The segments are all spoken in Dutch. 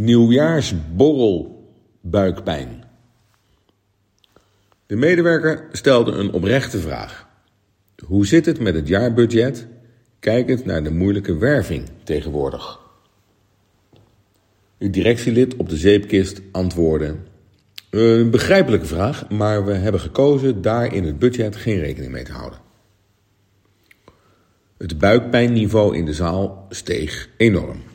Nieuwjaarsborrel buikpijn. De medewerker stelde een oprechte vraag. Hoe zit het met het jaarbudget, kijkend naar de moeilijke werving tegenwoordig? Het directielid op de zeepkist antwoordde: Een begrijpelijke vraag, maar we hebben gekozen daar in het budget geen rekening mee te houden. Het buikpijnniveau in de zaal steeg enorm.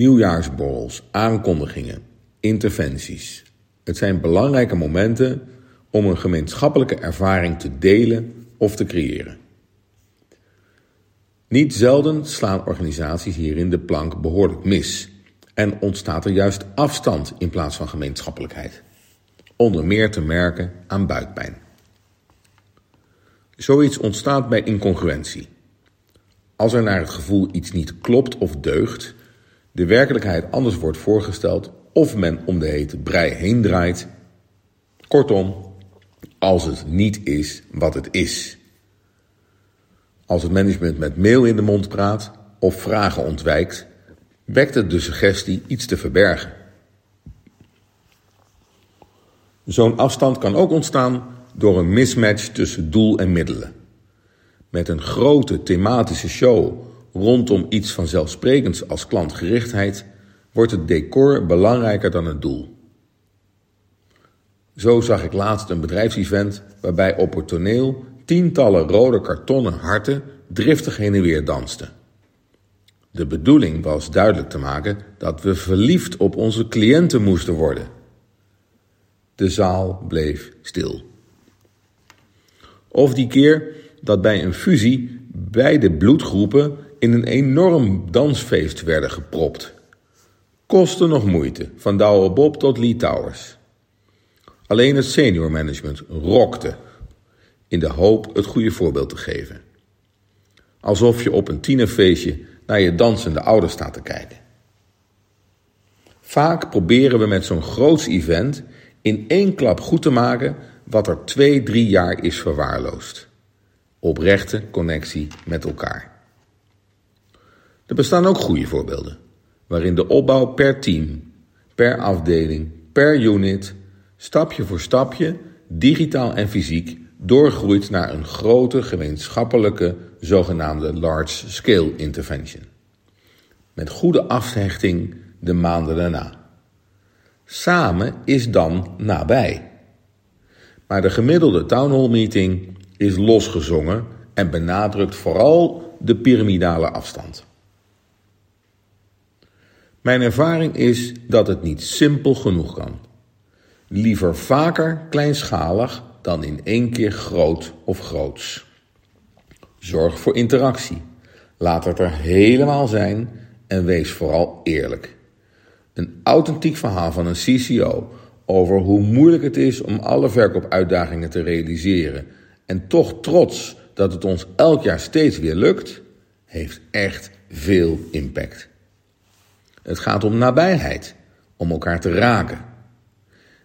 Nieuwjaarsborrels, aankondigingen, interventies. Het zijn belangrijke momenten om een gemeenschappelijke ervaring te delen of te creëren. Niet zelden slaan organisaties hierin de plank behoorlijk mis en ontstaat er juist afstand in plaats van gemeenschappelijkheid. Onder meer te merken aan buikpijn. Zoiets ontstaat bij incongruentie. Als er naar het gevoel iets niet klopt of deugt, de werkelijkheid anders wordt voorgesteld of men om de hete brei heen draait. Kortom, als het niet is wat het is. Als het management met mail in de mond praat of vragen ontwijkt, wekt het de suggestie iets te verbergen. Zo'n afstand kan ook ontstaan door een mismatch tussen doel en middelen. Met een grote thematische show rondom iets vanzelfsprekends als klantgerichtheid wordt het decor belangrijker dan het doel. Zo zag ik laatst een bedrijfsevent waarbij op het toneel tientallen rode kartonnen harten driftig heen en weer dansten. De bedoeling was duidelijk te maken dat we verliefd op onze cliënten moesten worden. De zaal bleef stil. Of die keer dat bij een fusie beide bloedgroepen in een enorm dansfeest werden gepropt. Kosten nog moeite, van Douwe Bob tot Lee Towers. Alleen het senior management rokte in de hoop het goede voorbeeld te geven. Alsof je op een tienerfeestje naar je dansende ouders staat te kijken. Vaak proberen we met zo'n groots event in één klap goed te maken wat er twee, drie jaar is verwaarloosd. Oprechte connectie met elkaar. Er bestaan ook goede voorbeelden, waarin de opbouw per team, per afdeling, per unit, stapje voor stapje, digitaal en fysiek, doorgroeit naar een grote gemeenschappelijke zogenaamde large scale intervention. Met goede afhechting de maanden daarna. Samen is dan nabij. Maar de gemiddelde town hall meeting is losgezongen en benadrukt vooral de piramidale afstand. Mijn ervaring is dat het niet simpel genoeg kan. Liever vaker kleinschalig dan in één keer groot of groots. Zorg voor interactie. Laat het er helemaal zijn en wees vooral eerlijk. Een authentiek verhaal van een CCO over hoe moeilijk het is om alle verkoopuitdagingen te realiseren en toch trots dat het ons elk jaar steeds weer lukt, heeft echt veel impact. Het gaat om nabijheid, om elkaar te raken.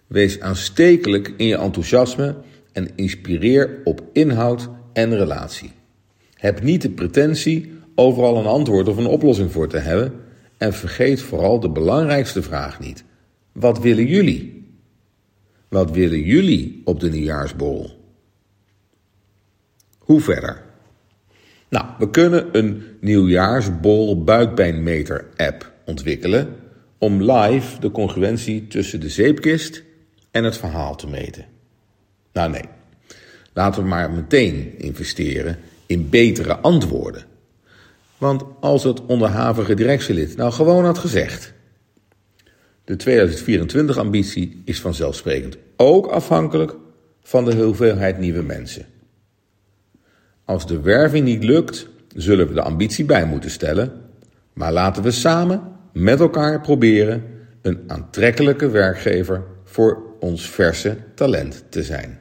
Wees aanstekelijk in je enthousiasme en inspireer op inhoud en relatie. Heb niet de pretentie overal een antwoord of een oplossing voor te hebben en vergeet vooral de belangrijkste vraag niet. Wat willen jullie? Wat willen jullie op de nieuwjaarsborrel? Hoe verder? Nou, we kunnen een nieuwjaarsborrel buikpijnmeter app ontwikkelen om live de congruentie tussen de zeepkist en het verhaal te meten. Nou nee, laten we maar meteen investeren in betere antwoorden. Want als het onderhavige directielid nou gewoon had gezegd: de 2024-ambitie is vanzelfsprekend ook afhankelijk van de hoeveelheid nieuwe mensen. Als de werving niet lukt, zullen we de ambitie bij moeten stellen, maar laten we samen met elkaar proberen een aantrekkelijke werkgever voor ons verse talent te zijn.